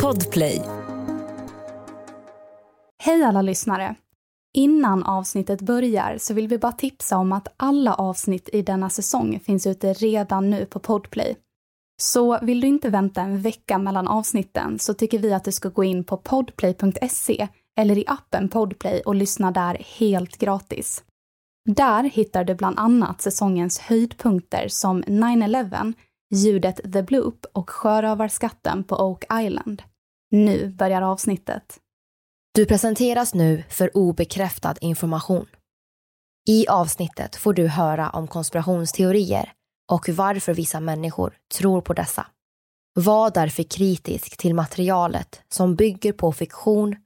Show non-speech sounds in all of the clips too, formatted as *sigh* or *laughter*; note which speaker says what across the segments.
Speaker 1: Podplay.
Speaker 2: Hej alla lyssnare! Innan avsnittet börjar så vill vi bara tipsa om att alla avsnitt i denna säsong finns ute redan nu på Podplay. Så vill du inte vänta en vecka mellan avsnitten så tycker vi att du ska gå in på podplay.se eller i appen Podplay och lyssna där helt gratis. Där hittar du bland annat säsongens höjdpunkter som 9-11, ljudet The Bloop och sjörövarskatten på Oak Island. Nu börjar avsnittet.
Speaker 3: Du presenteras nu för obekräftad information. I avsnittet får du höra om konspirationsteorier och varför vissa människor tror på dessa. Var därför kritisk till materialet som bygger på fiktion,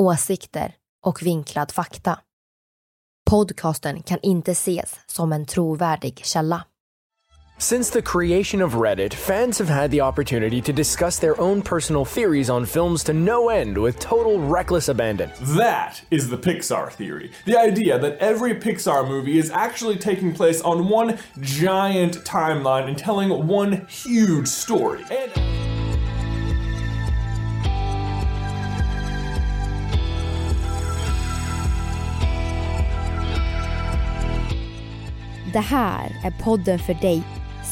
Speaker 3: åsikter och vinklad fakta. Podcasten kan inte ses som en trovärdig källa.
Speaker 4: Since the creation of Reddit, fans have had the opportunity to discuss their own personal theories on films to no end with total reckless abandon.
Speaker 5: That is the Pixar theory. The idea that every Pixar movie is actually taking place on one giant timeline and telling one huge story. And
Speaker 3: Det här är podden för dig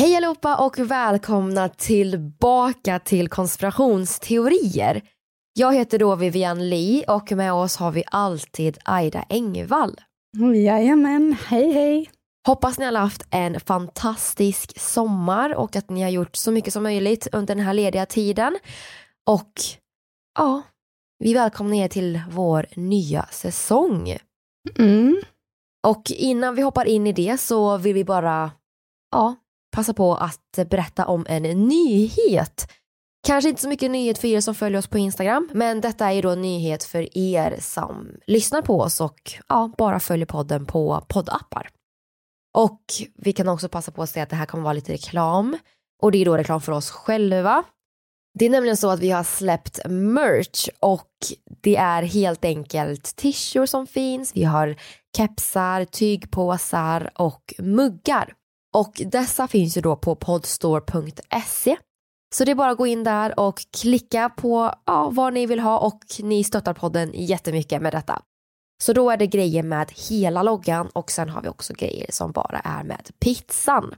Speaker 3: Hej allihopa och välkomna tillbaka till konspirationsteorier. Jag heter då Vivian Lee och med oss har vi alltid Aida Engvall.
Speaker 2: Jajamän, hej hej.
Speaker 3: Hoppas ni har haft en fantastisk sommar och att ni har gjort så mycket som möjligt under den här lediga tiden. Och ja, vi välkomnar er till vår nya säsong.
Speaker 2: Mm.
Speaker 3: Och innan vi hoppar in i det så vill vi bara ja, passa på att berätta om en nyhet. Kanske inte så mycket nyhet för er som följer oss på Instagram, men detta är ju då en nyhet för er som lyssnar på oss och ja, bara följer podden på poddappar. Och vi kan också passa på att säga att det här kommer vara lite reklam och det är då reklam för oss själva. Det är nämligen så att vi har släppt merch och det är helt enkelt t-shirts som finns, vi har kepsar, tygpåsar och muggar. Och dessa finns ju då på podstore.se. Så det är bara att gå in där och klicka på ja, vad ni vill ha och ni stöttar podden jättemycket med detta. Så då är det grejer med hela loggan och sen har vi också grejer som bara är med pizzan.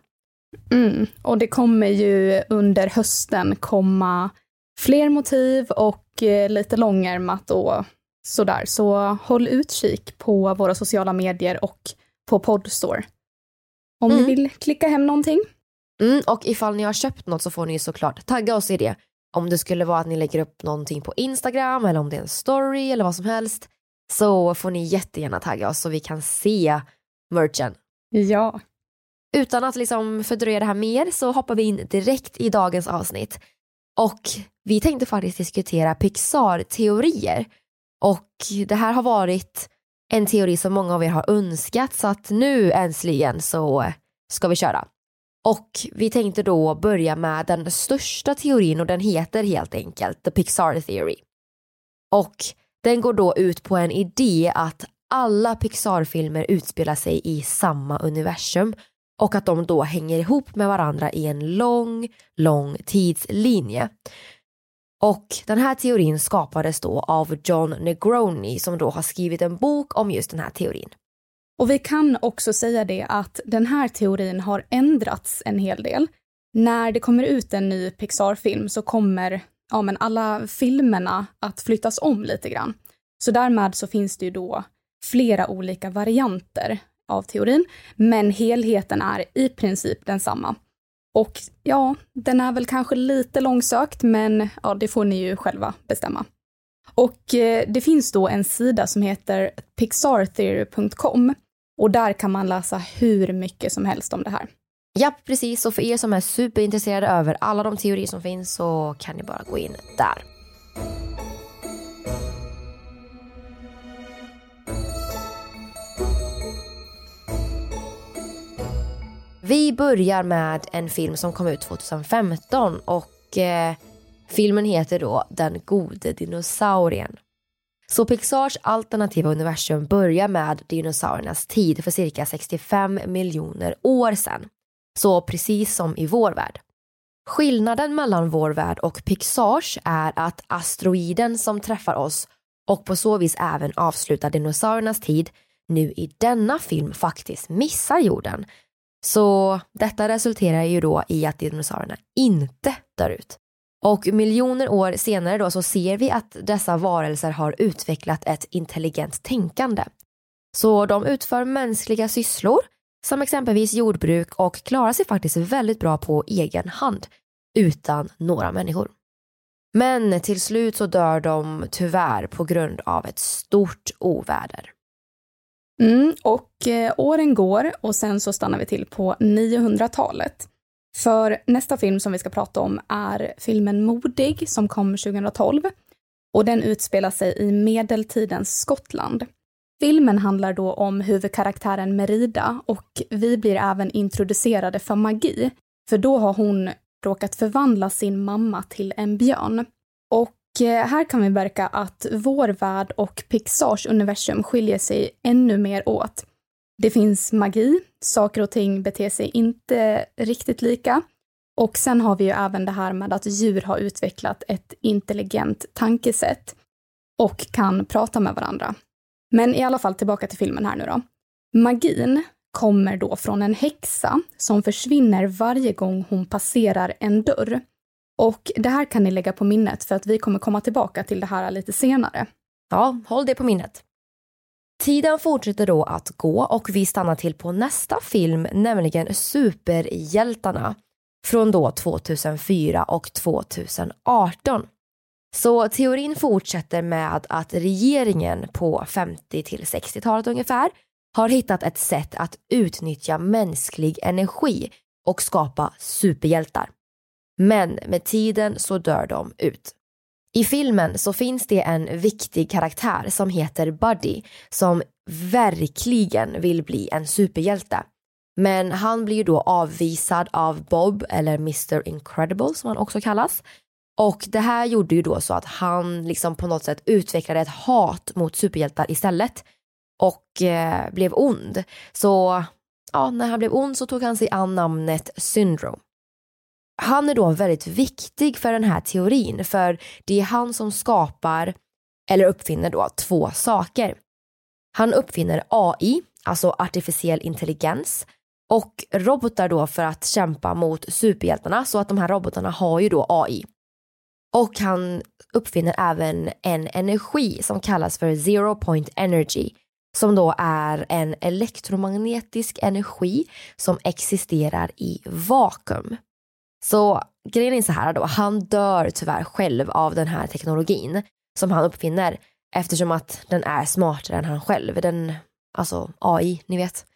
Speaker 2: Mm. Och det kommer ju under hösten komma fler motiv och eh, lite långärmat och sådär. Så håll utkik på våra sociala medier och på Podstore. Om
Speaker 3: Mm.
Speaker 2: ni vill klicka hem någonting.
Speaker 3: Mm, och ifall ni har köpt något så får ni såklart tagga oss i det. Om det skulle vara att ni lägger upp någonting på Instagram eller om det är en story eller vad som helst så får ni jättegärna tagga oss så vi kan se merchen.
Speaker 2: Ja.
Speaker 3: Utan att liksom fördröja det här mer så hoppar vi in direkt i dagens avsnitt. Och vi tänkte faktiskt diskutera Pixar-teorier. Och det här har varit en teori som många av er har önskat så att nu äntligen så ska vi köra. Och vi tänkte då börja med den största teorin och den heter helt enkelt The Pixar Theory. Och den går då ut på en idé att alla Pixar-filmer utspelar sig i samma universum och att de då hänger ihop med varandra i en lång, lång tidslinje. Och den här teorin skapades då av John Negroni som då har skrivit en bok om just den här teorin.
Speaker 2: Och vi kan också säga det att den här teorin har ändrats en hel del. När det kommer ut en ny Pixar-film så kommer ja, men alla filmerna att flyttas om lite grann. Så därmed så finns det ju då flera olika varianter av teorin, men helheten är i princip densamma. Och ja, den är väl kanske lite långsökt, men ja, det får ni ju själva bestämma. Och eh, det finns då en sida som heter pixartheory.com och där kan man läsa hur mycket som helst om det här.
Speaker 3: Ja, precis. Och för er som är superintresserade över alla de teorier som finns så kan ni bara gå in där. Vi börjar med en film som kom ut 2015 och eh, filmen heter då Den gode dinosaurien. Så Pixars alternativa universum börjar med dinosauriernas tid för cirka 65 miljoner år sedan. Så precis som i vår värld. Skillnaden mellan vår värld och Pixars är att asteroiden som träffar oss och på så vis även avslutar dinosauriernas tid nu i denna film faktiskt missar jorden. Så detta resulterar ju då i att dinosaurierna inte dör ut. Och miljoner år senare då så ser vi att dessa varelser har utvecklat ett intelligent tänkande. Så de utför mänskliga sysslor som exempelvis jordbruk och klarar sig faktiskt väldigt bra på egen hand utan några människor. Men till slut så dör de tyvärr på grund av ett stort oväder.
Speaker 2: Mm, och eh, åren går och sen så stannar vi till på 900-talet. För nästa film som vi ska prata om är filmen Modig som kom 2012 och den utspelar sig i medeltidens Skottland. Filmen handlar då om huvudkaraktären Merida och vi blir även introducerade för magi, för då har hon råkat förvandla sin mamma till en björn. Och Eh, här kan vi märka att vår värld och Pixars universum skiljer sig ännu mer åt. Det finns magi, saker och ting beter sig inte riktigt lika. Och sen har vi ju även det här med att djur har utvecklat ett intelligent tankesätt och kan prata med varandra. Men i alla fall tillbaka till filmen här nu då. Magin kommer då från en häxa som försvinner varje gång hon passerar en dörr. Och det här kan ni lägga på minnet för att vi kommer komma tillbaka till det här lite senare.
Speaker 3: Ja, håll det på minnet. Tiden fortsätter då att gå och vi stannar till på nästa film, nämligen Superhjältarna från då 2004 och 2018. Så teorin fortsätter med att regeringen på 50 till 60-talet ungefär har hittat ett sätt att utnyttja mänsklig energi och skapa superhjältar. Men med tiden så dör de ut. I filmen så finns det en viktig karaktär som heter Buddy som verkligen vill bli en superhjälte. Men han blir ju då avvisad av Bob eller Mr Incredible som han också kallas. Och det här gjorde ju då så att han liksom på något sätt utvecklade ett hat mot superhjältar istället och eh, blev ond. Så ja, när han blev ond så tog han sig an namnet Syndrome. Han är då väldigt viktig för den här teorin för det är han som skapar eller uppfinner då två saker. Han uppfinner AI, alltså artificiell intelligens och robotar då för att kämpa mot superhjältarna så att de här robotarna har ju då AI. Och han uppfinner även en energi som kallas för zero point energy som då är en elektromagnetisk energi som existerar i vakuum. Så grejen är så här då, han dör tyvärr själv av den här teknologin som han uppfinner eftersom att den är smartare än han själv. Den, alltså AI, ni vet.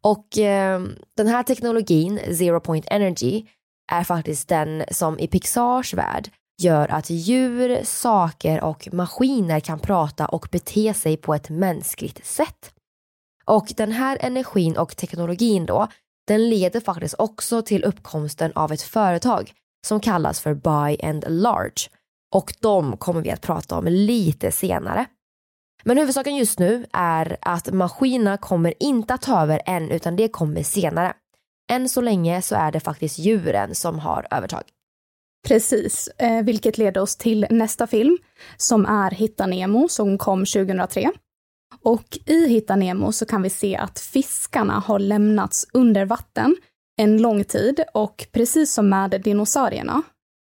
Speaker 3: Och eh, den här teknologin, zero point energy, är faktiskt den som i Pixars värld gör att djur, saker och maskiner kan prata och bete sig på ett mänskligt sätt. Och den här energin och teknologin då, den leder faktiskt också till uppkomsten av ett företag som kallas för Buy and Large och de kommer vi att prata om lite senare. Men huvudsaken just nu är att maskinerna kommer inte att ta över än utan det kommer senare. Än så länge så är det faktiskt djuren som har övertag.
Speaker 2: Precis, eh, vilket leder oss till nästa film som är Hitta Nemo som kom 2003. Och i Hitta Nemo så kan vi se att fiskarna har lämnats under vatten en lång tid och precis som med dinosaurierna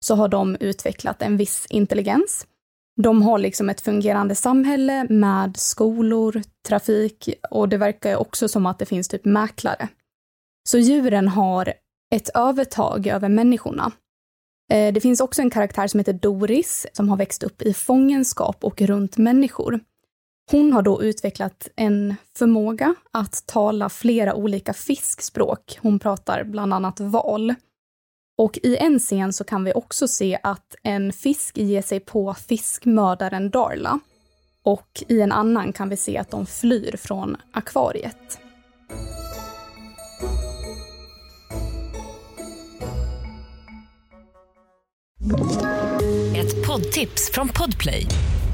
Speaker 2: så har de utvecklat en viss intelligens. De har liksom ett fungerande samhälle med skolor, trafik och det verkar också som att det finns typ mäklare. Så djuren har ett övertag över människorna. Eh, det finns också en karaktär som heter Doris som har växt upp i fångenskap och runt människor. Hon har då utvecklat en förmåga att tala flera olika fiskspråk. Hon pratar bland annat val. Och i en scen så kan vi också se att en fisk ger sig på fiskmördaren Darla. Och i en annan kan vi se att de flyr från akvariet.
Speaker 1: Ett poddtips från Podplay.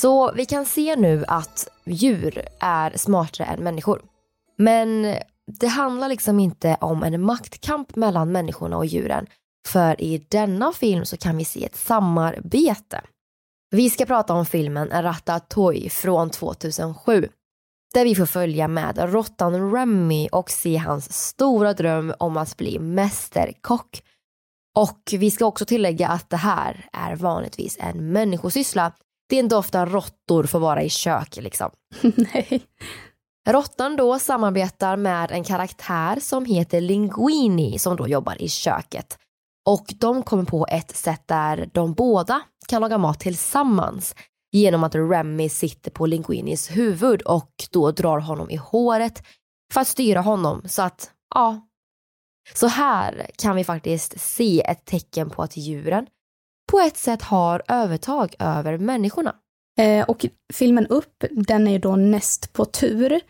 Speaker 3: Så vi kan se nu att djur är smartare än människor. Men det handlar liksom inte om en maktkamp mellan människorna och djuren. För i denna film så kan vi se ett samarbete. Vi ska prata om filmen Ratatouille från 2007. Där vi får följa med råttan Remy och se hans stora dröm om att bli mästerkock. Och vi ska också tillägga att det här är vanligtvis en människosyssla. Det är inte ofta råttor får vara i kök liksom. *laughs*
Speaker 2: Nej.
Speaker 3: Råttan då samarbetar med en karaktär som heter Linguini som då jobbar i köket. Och de kommer på ett sätt där de båda kan laga mat tillsammans genom att Remy sitter på Linguinis huvud och då drar honom i håret för att styra honom så att, ja. Så här kan vi faktiskt se ett tecken på att djuren på ett sätt har övertag över människorna.
Speaker 2: Eh, och filmen Upp, den är ju då näst på tur.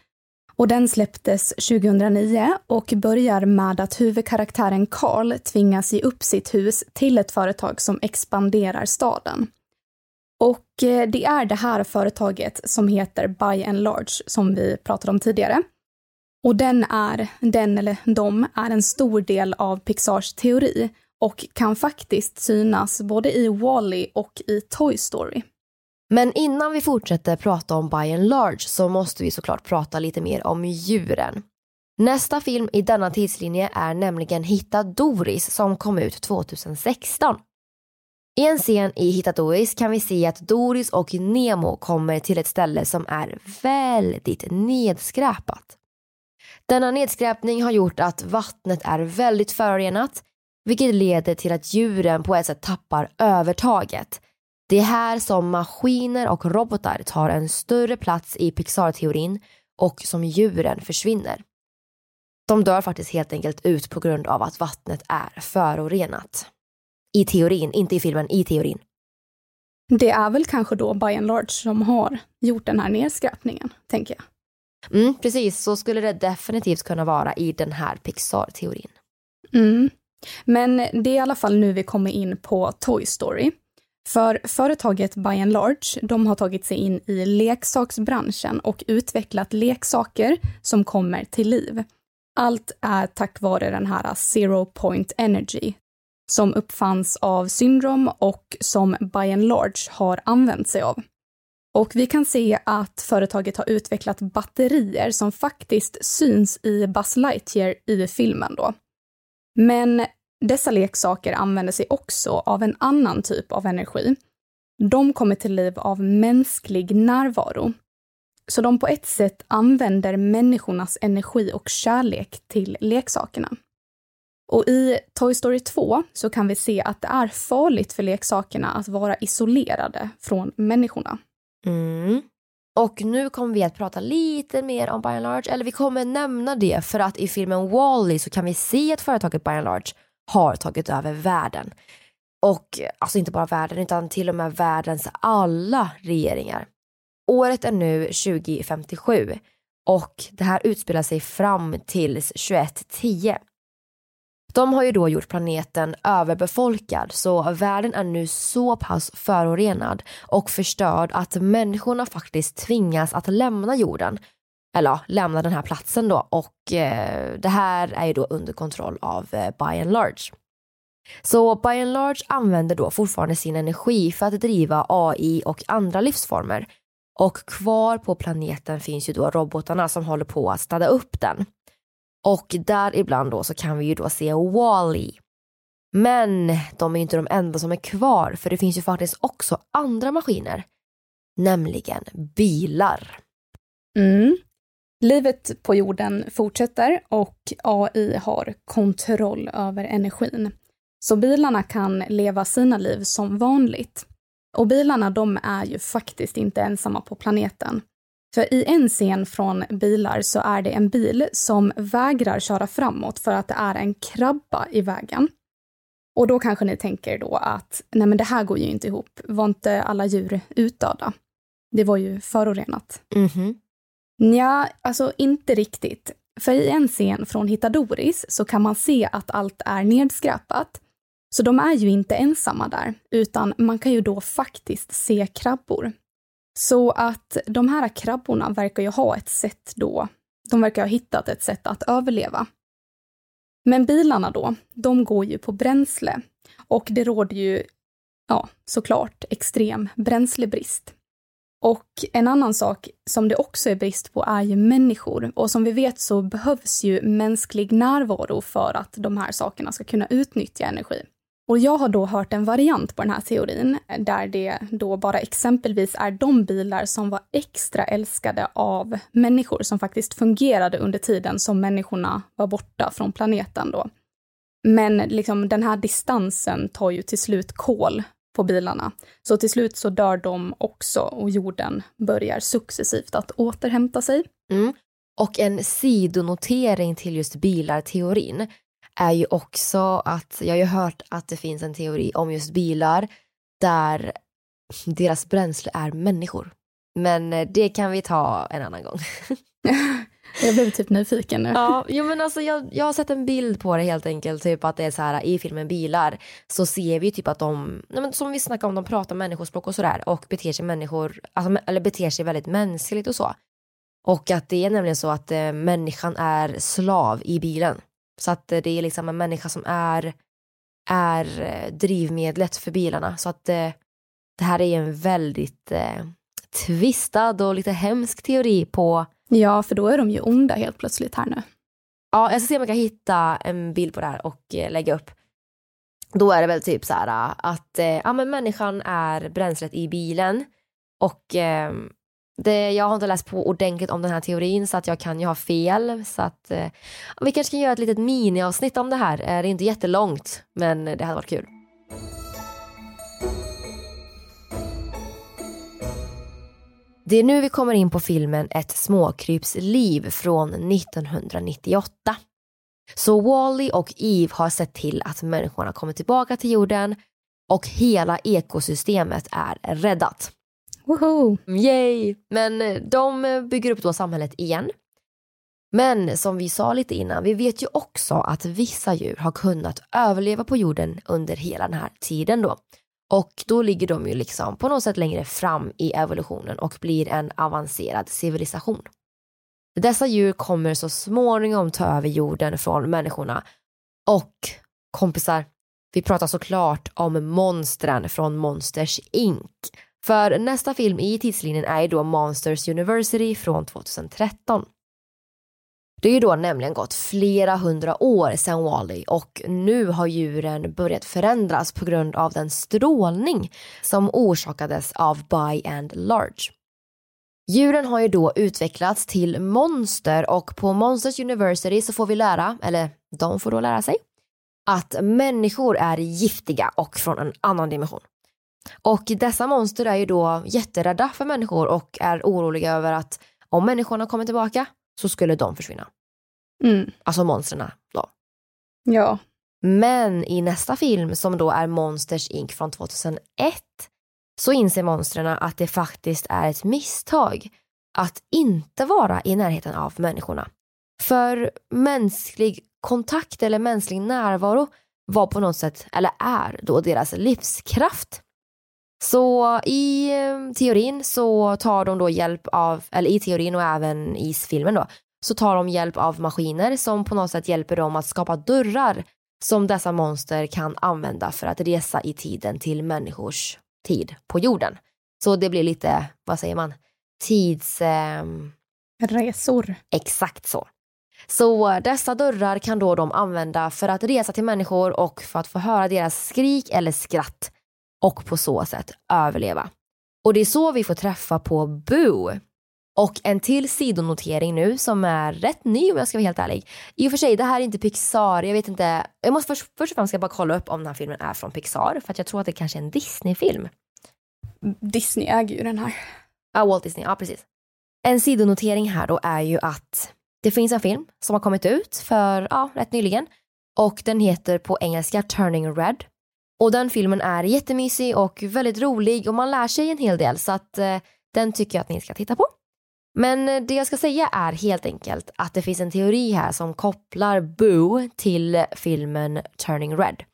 Speaker 2: Och den släpptes 2009 och börjar med att huvudkaraktären Carl tvingas ge upp sitt hus till ett företag som expanderar staden. Och eh, det är det här företaget som heter By and Large som vi pratade om tidigare. Och den är, den eller de, är en stor del av Pixars teori och kan faktiskt synas både i Wall-E och i Toy Story.
Speaker 3: Men innan vi fortsätter prata om By and Large så måste vi såklart prata lite mer om djuren. Nästa film i denna tidslinje är nämligen Hitta Doris som kom ut 2016. I en scen i Hitta Doris kan vi se att Doris och Nemo kommer till ett ställe som är väldigt nedskräpat. Denna nedskräpning har gjort att vattnet är väldigt förorenat vilket leder till att djuren på ett sätt tappar övertaget. Det är här som maskiner och robotar tar en större plats i Pixar-teorin och som djuren försvinner. De dör faktiskt helt enkelt ut på grund av att vattnet är förorenat. I teorin, inte i filmen, i teorin.
Speaker 2: Det är väl kanske då by and large som har gjort den här nedskräpningen, tänker jag.
Speaker 3: Mm, precis, så skulle det definitivt kunna vara i den här Pixar-teorin.
Speaker 2: Mm. Men det är i alla fall nu vi kommer in på Toy Story. För företaget By and Large, de har tagit sig in i leksaksbranschen och utvecklat leksaker som kommer till liv. Allt är tack vare den här Zero Point Energy som uppfanns av Syndrom och som By and Large har använt sig av. Och vi kan se att företaget har utvecklat batterier som faktiskt syns i Buzz Lightyear i filmen då. Men dessa leksaker använder sig också av en annan typ av energi. De kommer till liv av mänsklig närvaro. Så de på ett sätt använder människornas energi och kärlek till leksakerna. Och i Toy Story 2 så kan vi se att det är farligt för leksakerna att vara isolerade från människorna.
Speaker 3: Mm. Och nu kommer vi att prata lite mer om By and Large, eller vi kommer nämna det för att i filmen Wall-E så kan vi se att företaget By and Large har tagit över världen. Och alltså inte bara världen utan till och med världens alla regeringar. Året är nu 2057 och det här utspelar sig fram tills 2110. De har ju då gjort planeten överbefolkad så världen är nu så pass förorenad och förstörd att människorna faktiskt tvingas att lämna jorden. Eller ja, lämna den här platsen då och eh, det här är ju då under kontroll av eh, By and Large. Så By and Large använder då fortfarande sin energi för att driva AI och andra livsformer. Och kvar på planeten finns ju då robotarna som håller på att städa upp den. Och där ibland då så kan vi ju då se Wally. Men de är inte de enda som är kvar för det finns ju faktiskt också andra maskiner. Nämligen bilar.
Speaker 2: Mm. Livet på jorden fortsätter och AI har kontroll över energin. Så bilarna kan leva sina liv som vanligt. Och bilarna de är ju faktiskt inte ensamma på planeten. För i en scen från bilar så är det en bil som vägrar köra framåt för att det är en krabba i vägen. Och då kanske ni tänker då att nej men det här går ju inte ihop. Var inte alla djur utdöda? Det var ju förorenat.
Speaker 3: Mm -hmm.
Speaker 2: Ja, alltså inte riktigt. För i en scen från Hitta Doris så kan man se att allt är nedskräpat. Så de är ju inte ensamma där, utan man kan ju då faktiskt se krabbor. Så att de här krabborna verkar ju ha ett sätt då, de verkar ha hittat ett sätt att överleva. Men bilarna då, de går ju på bränsle och det råder ju, ja, såklart extrem bränslebrist. Och en annan sak som det också är brist på är ju människor. Och som vi vet så behövs ju mänsklig närvaro för att de här sakerna ska kunna utnyttja energi. Och jag har då hört en variant på den här teorin eh, där det då bara exempelvis är de bilar som var extra älskade av människor som faktiskt fungerade under tiden som människorna var borta från planeten då. Men liksom den här distansen tar ju till slut kol på bilarna. Så till slut så dör de också och jorden börjar successivt att återhämta sig.
Speaker 3: Mm. Och en sidonotering till just bilarteorin är ju också att jag har ju hört att det finns en teori om just bilar där deras bränsle är människor. Men eh, det kan vi ta en annan gång. *laughs*
Speaker 2: jag blev typ nyfiken nu.
Speaker 3: Ja, jo, men alltså jag, jag har sett en bild på det helt enkelt, typ att det är så här i filmen Bilar så ser vi typ att de, men som vi snackade om, de pratar människospråk och sådär och beter sig människor, alltså, eller beter sig väldigt mänskligt och så. Och att det är nämligen så att eh, människan är slav i bilen. Så att det är liksom en människa som är, är eh, drivmedlet för bilarna. Så att det, eh, det här är en väldigt eh, tvistad och lite hemsk teori på...
Speaker 2: Ja, för då är de ju onda helt plötsligt här nu.
Speaker 3: Ja, jag ska se om jag kan hitta en bild på det här och eh, lägga upp. Då är det väl typ så här att eh, ja, men människan är bränslet i bilen och eh, det, jag har inte läst på ordentligt om den här teorin så att jag kan ju ha fel. Så att, eh, vi kanske kan göra ett litet miniavsnitt om det här. Eh, det är inte jättelångt men det hade varit kul. Det är nu vi kommer in på filmen Ett småkryps liv från 1998. Så Wally och Eve har sett till att människorna kommer tillbaka till jorden och hela ekosystemet är räddat.
Speaker 2: Woho!
Speaker 3: Mm, yay! Men eh, de eh, bygger upp då samhället igen. Men som vi sa lite innan, vi vet ju också att vissa djur har kunnat överleva på jorden under hela den här tiden då. Och då ligger de ju liksom på något sätt längre fram i evolutionen och blir en avancerad civilisation. Dessa djur kommer så småningom ta över jorden från människorna. Och kompisar, vi pratar såklart om monstren från Monsters Inc. För nästa film i tidslinjen är ju då Monsters University från 2013. Det är ju då nämligen gått flera hundra år sedan Wally och nu har djuren börjat förändras på grund av den strålning som orsakades av By and Large. Djuren har ju då utvecklats till monster och på Monsters University så får vi lära, eller de får då lära sig, att människor är giftiga och från en annan dimension. Och dessa monster är ju då jätterädda för människor och är oroliga över att om människorna kommer tillbaka så skulle de försvinna.
Speaker 2: Mm.
Speaker 3: Alltså monstren då.
Speaker 2: Ja.
Speaker 3: Men i nästa film som då är Monsters Inc från 2001 så inser monstren att det faktiskt är ett misstag att inte vara i närheten av människorna. För mänsklig kontakt eller mänsklig närvaro var på något sätt, eller är då deras livskraft. Så i eh, teorin så tar de då hjälp av, eller i teorin och även i filmen då, så tar de hjälp av maskiner som på något sätt hjälper dem att skapa dörrar som dessa monster kan använda för att resa i tiden till människors tid på jorden. Så det blir lite, vad säger man, tids... Eh...
Speaker 2: Resor.
Speaker 3: Exakt så. Så dessa dörrar kan då de använda för att resa till människor och för att få höra deras skrik eller skratt och på så sätt överleva. Och det är så vi får träffa på Boo. Och en till sidonotering nu som är rätt ny om jag ska vara helt ärlig. I och för sig, det här är inte Pixar, jag vet inte. Jag måste först, först och främst ska jag bara kolla upp om den här filmen är från Pixar för att jag tror att det kanske är en Disney-film.
Speaker 2: Disney äger ju den här.
Speaker 3: Ja, Walt Disney, ja precis. En sidonotering här då är ju att det finns en film som har kommit ut för, ja, rätt nyligen. Och den heter på engelska Turning Red. Och den filmen är jättemysig och väldigt rolig och man lär sig en hel del så att eh, den tycker jag att ni ska titta på. Men eh, det jag ska säga är helt enkelt att det finns en teori här som kopplar Boo till filmen Turning Red.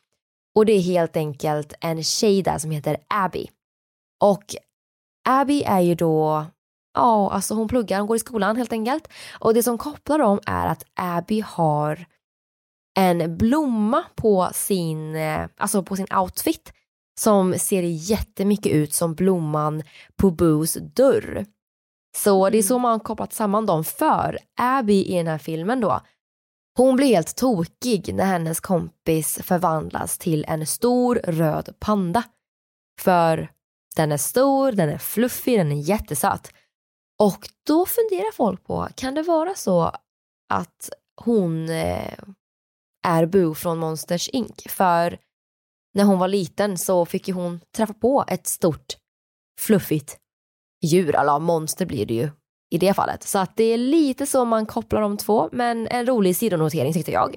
Speaker 3: Och det är helt enkelt en tjej där som heter Abby. Och Abby är ju då, ja alltså hon pluggar, hon går i skolan helt enkelt. Och det som kopplar dem är att Abby har en blomma på sin, eh, alltså på sin outfit som ser jättemycket ut som blomman på Boos dörr. Så det är så mm. man kopplat samman dem för Abby i den här filmen då. Hon blir helt tokig när hennes kompis förvandlas till en stor röd panda. För den är stor, den är fluffig, den är jättesöt. Och då funderar folk på, kan det vara så att hon eh, är Boo från Monsters Inc? För när hon var liten så fick ju hon träffa på ett stort fluffigt djur, eller monster blir det ju i det fallet. Så att det är lite så man kopplar de två, men en rolig sidonotering tyckte jag.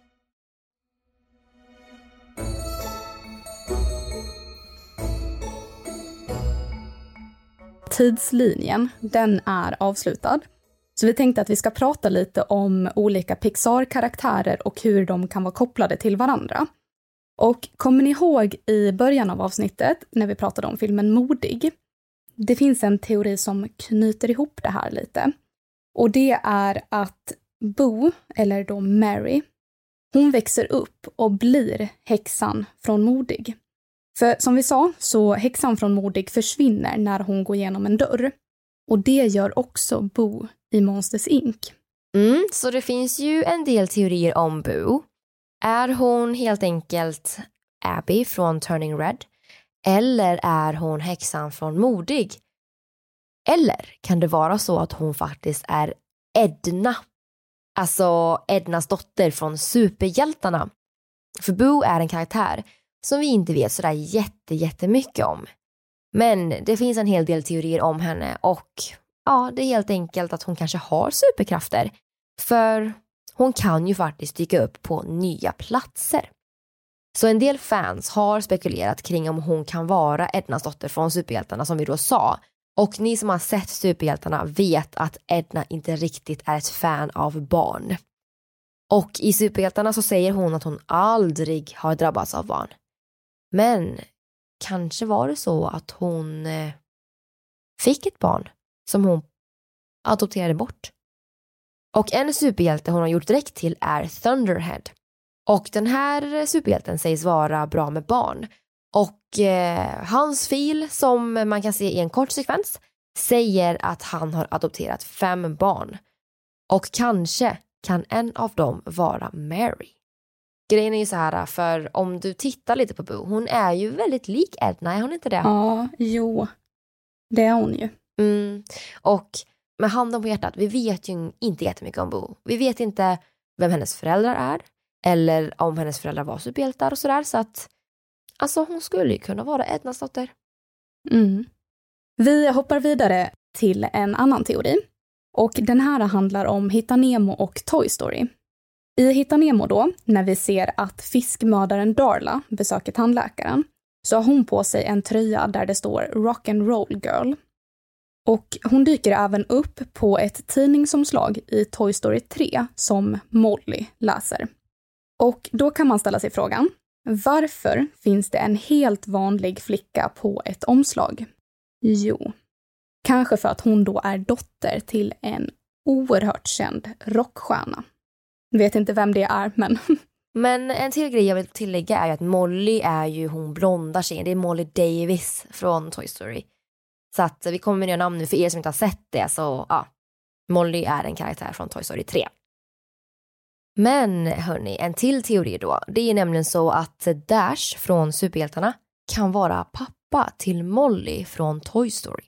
Speaker 2: Tidslinjen, den är avslutad. Så vi tänkte att vi ska prata lite om olika Pixar-karaktärer och hur de kan vara kopplade till varandra. Och kommer ni ihåg i början av avsnittet när vi pratade om filmen Modig? Det finns en teori som knyter ihop det här lite. Och det är att Bo, eller då Mary, hon växer upp och blir häxan från Modig. För som vi sa, så häxan från Modig försvinner när hon går igenom en dörr. Och det gör också Bo i Monsters Inc.
Speaker 3: Mm, så det finns ju en del teorier om Boo. Är hon helt enkelt Abby från Turning Red? Eller är hon häxan från Modig? Eller kan det vara så att hon faktiskt är Edna? Alltså Ednas dotter från Superhjältarna. För Boo är en karaktär som vi inte vet sådär jätte, jättemycket om. Men det finns en hel del teorier om henne och ja, det är helt enkelt att hon kanske har superkrafter. För hon kan ju faktiskt dyka upp på nya platser. Så en del fans har spekulerat kring om hon kan vara Ednas dotter från Superhjältarna som vi då sa. Och ni som har sett Superhjältarna vet att Edna inte riktigt är ett fan av barn. Och i Superhjältarna så säger hon att hon aldrig har drabbats av barn. Men kanske var det så att hon eh, fick ett barn som hon adopterade bort. Och en superhjälte hon har gjort direkt till är Thunderhead. Och den här superhjälten sägs vara bra med barn. Och eh, hans fil, som man kan se i en kort sekvens, säger att han har adopterat fem barn. Och kanske kan en av dem vara Mary. Grejen är ju så här, för om du tittar lite på Boo, hon är ju väldigt lik Edna, är hon inte det?
Speaker 2: Ja, jo. Det är hon ju.
Speaker 3: Mm. Och med handen på hjärtat, vi vet ju inte jättemycket om Bo. Vi vet inte vem hennes föräldrar är eller om hennes föräldrar var superhjältar och sådär. Så att alltså hon skulle ju kunna vara Ednas dotter.
Speaker 2: Mm. Vi hoppar vidare till en annan teori. Och den här handlar om Hitta Nemo och Toy Story. I Hitta Nemo då, när vi ser att fiskmördaren Darla besöker tandläkaren, så har hon på sig en tröja där det står Rock and Roll Girl och hon dyker även upp på ett tidningsomslag i Toy Story 3 som Molly läser. Och då kan man ställa sig frågan, Varför finns det en helt vanlig flicka på ett omslag? Jo, kanske för att hon då är dotter till en oerhört känd rockstjärna. Vet inte vem det är, men... *laughs*
Speaker 3: Men en till grej jag vill tillägga är att Molly är ju hon blonda tjejen. Det är Molly Davis från Toy Story. Så att vi kommer med nya namn nu för er som inte har sett det så ja. Molly är en karaktär från Toy Story 3. Men hörni, en till teori då. Det är nämligen så att Dash från Superhjältarna kan vara pappa till Molly från Toy Story.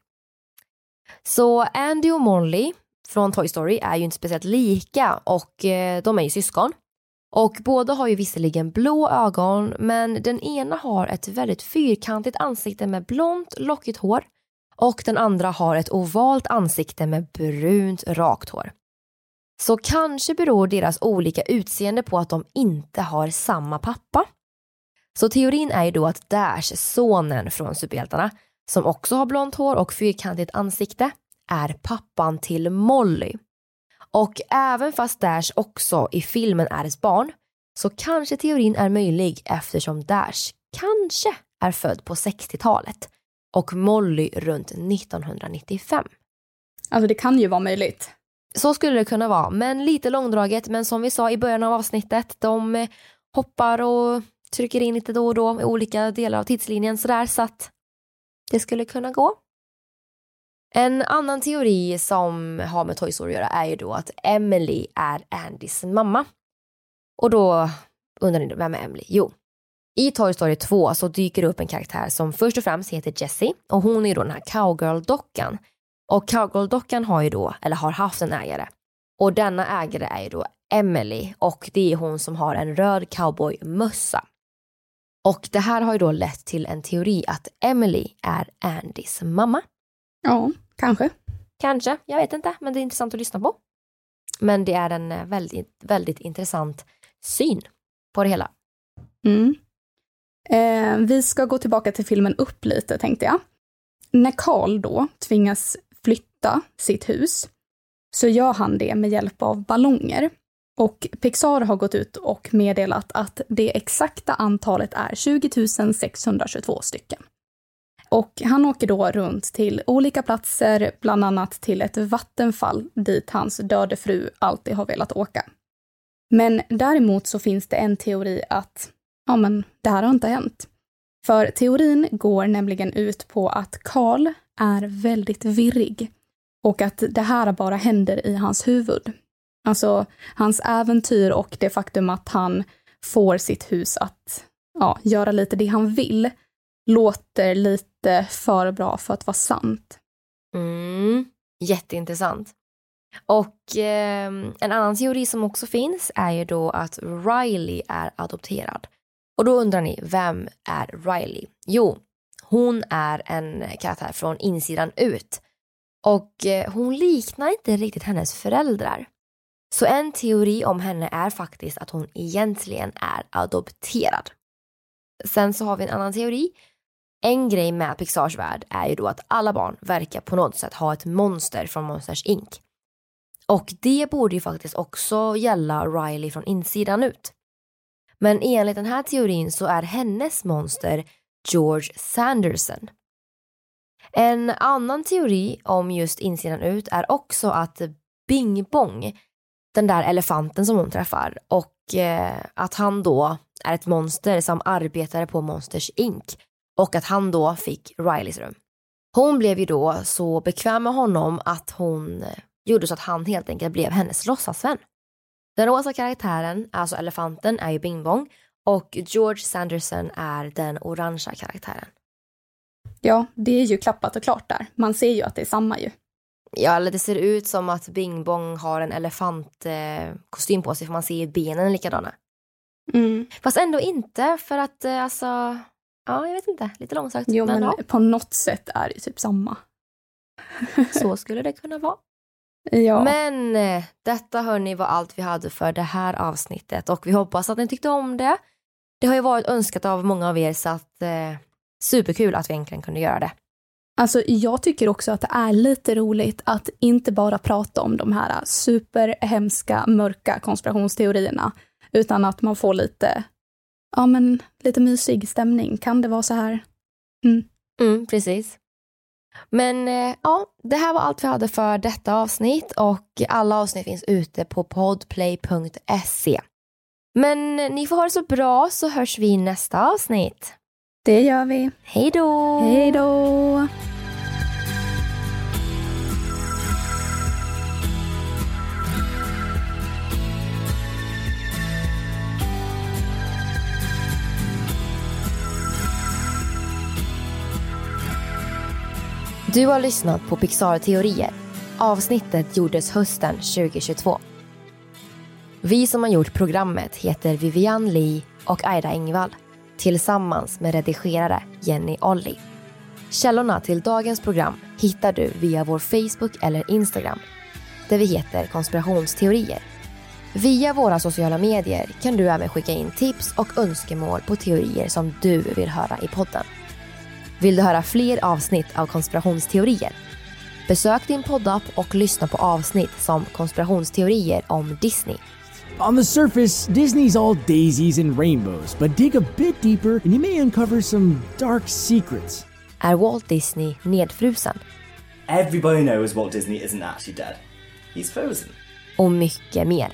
Speaker 3: Så Andy och Molly från Toy Story är ju inte speciellt lika och eh, de är ju syskon. Och båda har ju visserligen blå ögon men den ena har ett väldigt fyrkantigt ansikte med blont lockigt hår och den andra har ett ovalt ansikte med brunt rakt hår. Så kanske beror deras olika utseende på att de inte har samma pappa. Så teorin är ju då att Dash, sonen från superhjältarna, som också har blont hår och fyrkantigt ansikte, är pappan till Molly. Och även fast Dash också i filmen är ett barn så kanske teorin är möjlig eftersom Dash kanske är född på 60-talet och Molly runt 1995.
Speaker 2: Alltså det kan ju vara möjligt.
Speaker 3: Så skulle det kunna vara, men lite långdraget. Men som vi sa i början av avsnittet, de eh, hoppar och trycker in lite då och då i olika delar av tidslinjen sådär så att det skulle kunna gå. En annan teori som har med Toy Story att göra är ju då att Emily är Andys mamma. Och då undrar ni, vem är Emily? Jo, i Toy Story 2 så dyker det upp en karaktär som först och främst heter Jessie och hon är ju då den här cowgirl-dockan. Och cowgirl-dockan har ju då, eller har haft en ägare. Och denna ägare är ju då Emily och det är hon som har en röd cowboymössa. Och det här har ju då lett till en teori att Emily är Andys mamma.
Speaker 2: Ja, kanske.
Speaker 3: Kanske, jag vet inte, men det är intressant att lyssna på. Men det är en eh, väldigt, väldigt intressant syn på det hela.
Speaker 2: Mm. Eh, vi ska gå tillbaka till filmen Upp lite, tänkte jag. När Karl då tvingas flytta sitt hus så gör han det med hjälp av ballonger. Och Pixar har gått ut och meddelat att det exakta antalet är 20 622 stycken. Och han åker då runt till olika platser, bland annat till ett vattenfall dit hans döde fru alltid har velat åka. Men däremot så finns det en teori att, ja men, det här har inte hänt. För teorin går nämligen ut på att Karl är väldigt virrig och att det här bara händer i hans huvud. Alltså hans äventyr och det faktum att han får sitt hus att ja, göra lite det han vill låter lite för bra för att vara sant.
Speaker 3: Mm, jätteintressant. Och eh, en annan teori som också finns är ju då att Riley är adopterad. Och då undrar ni, vem är Riley? Jo, hon är en karaktär från insidan ut. Och eh, hon liknar inte riktigt hennes föräldrar. Så en teori om henne är faktiskt att hon egentligen är adopterad. Sen så har vi en annan teori. En grej med Pixars värld är ju då att alla barn verkar på något sätt ha ett monster från Monsters Inc. Och det borde ju faktiskt också gälla Riley från insidan ut. Men enligt den här teorin så är hennes monster George Sanderson. En annan teori om just insidan ut är också att Bing Bong, den där elefanten som hon träffar och eh, att han då är ett monster som arbetade på Monsters Inc och att han då fick Rileys rum. Hon blev ju då så bekväm med honom att hon eh, gjorde så att han helt enkelt blev hennes låtsasvän. Den rosa karaktären, alltså elefanten, är ju Bing Bong och George Sanderson är den orangea karaktären.
Speaker 2: Ja, det är ju klappat och klart där. Man ser ju att det är samma ju.
Speaker 3: Ja, eller det ser ut som att Bing Bong har en elefantkostym eh, på sig för man ser ju benen likadana.
Speaker 2: Mm.
Speaker 3: Fast ändå inte för att eh, alltså, ja jag vet inte, lite långsökt.
Speaker 2: Jo men,
Speaker 3: ja.
Speaker 2: på något sätt är det typ samma. *laughs*
Speaker 3: Så skulle det kunna vara.
Speaker 2: Ja.
Speaker 3: Men eh, detta hörni var allt vi hade för det här avsnittet och vi hoppas att ni tyckte om det. Det har ju varit önskat av många av er så att eh, superkul att vi äntligen kunde göra det.
Speaker 2: Alltså jag tycker också att det är lite roligt att inte bara prata om de här superhemska, mörka konspirationsteorierna, utan att man får lite ja men lite mysig stämning. Kan det vara så här? Mm.
Speaker 3: Mm, precis. Men eh, ja, det här var allt vi hade för detta avsnitt och alla avsnitt finns ute på podplay.se. Men eh, ni får ha det så bra så hörs vi i nästa avsnitt.
Speaker 2: Det gör vi.
Speaker 3: Hej då!
Speaker 2: Hej då!
Speaker 3: Du har lyssnat på Pixar-teorier. Avsnittet gjordes hösten 2022. Vi som har gjort programmet heter Vivian Lee och Aida Engvall tillsammans med redigerare Jenny Olli. Källorna till dagens program hittar du via vår Facebook eller Instagram där vi heter konspirationsteorier. Via våra sociala medier kan du även skicka in tips och önskemål på teorier som du vill höra i podden. Vill du höra fler avsnitt av konspirationsteorier? Besök din poddapp och lyssna på avsnitt som konspirationsteorier om Disney.
Speaker 6: On the surface, Disney's all daisies and rainbows, but dig a bit deeper and you may uncover some dark secrets.
Speaker 3: Är Walt Disney nedfrusen?
Speaker 7: Everybody knows Walt Disney isn't actually dead. He's frozen.
Speaker 3: Och mycket mer.